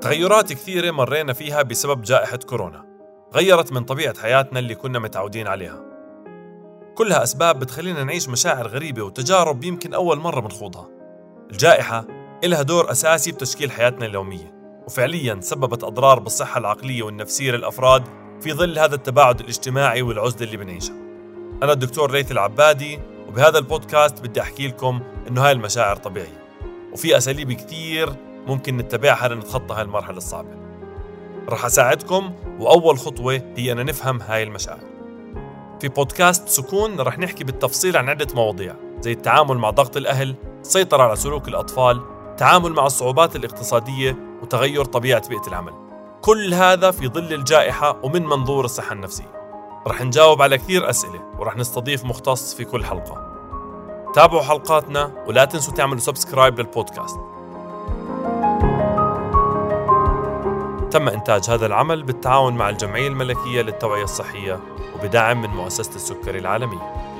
تغيرات كثيرة مرينا فيها بسبب جائحة كورونا. غيرت من طبيعة حياتنا اللي كنا متعودين عليها. كلها أسباب بتخلينا نعيش مشاعر غريبة وتجارب يمكن أول مرة بنخوضها. الجائحة إلها دور أساسي بتشكيل حياتنا اليومية وفعليا سببت أضرار بالصحة العقلية والنفسية للأفراد في ظل هذا التباعد الاجتماعي والعزلة اللي بنعيشها. أنا الدكتور ليث العبادي وبهذا البودكاست بدي أحكي لكم إنه هاي المشاعر طبيعية. وفي أساليب كثير ممكن نتبعها لنتخطى هاي المرحلة الصعبة. رح أساعدكم وأول خطوة هي أن نفهم هاي المشاعر. في بودكاست سكون رح نحكي بالتفصيل عن عدة مواضيع زي التعامل مع ضغط الأهل السيطرة على سلوك الأطفال التعامل مع الصعوبات الاقتصادية وتغير طبيعة بيئة العمل. كل هذا في ظل الجائحة ومن منظور الصحة النفسية. رح نجاوب على كثير أسئلة ورح نستضيف مختص في كل حلقة. تابعوا حلقاتنا ولا تنسوا تعملوا subscribe للبودكاست. تم إنتاج هذا العمل بالتعاون مع الجمعية الملكية للتوعية الصحية وبدعم من مؤسسة السكري العالمية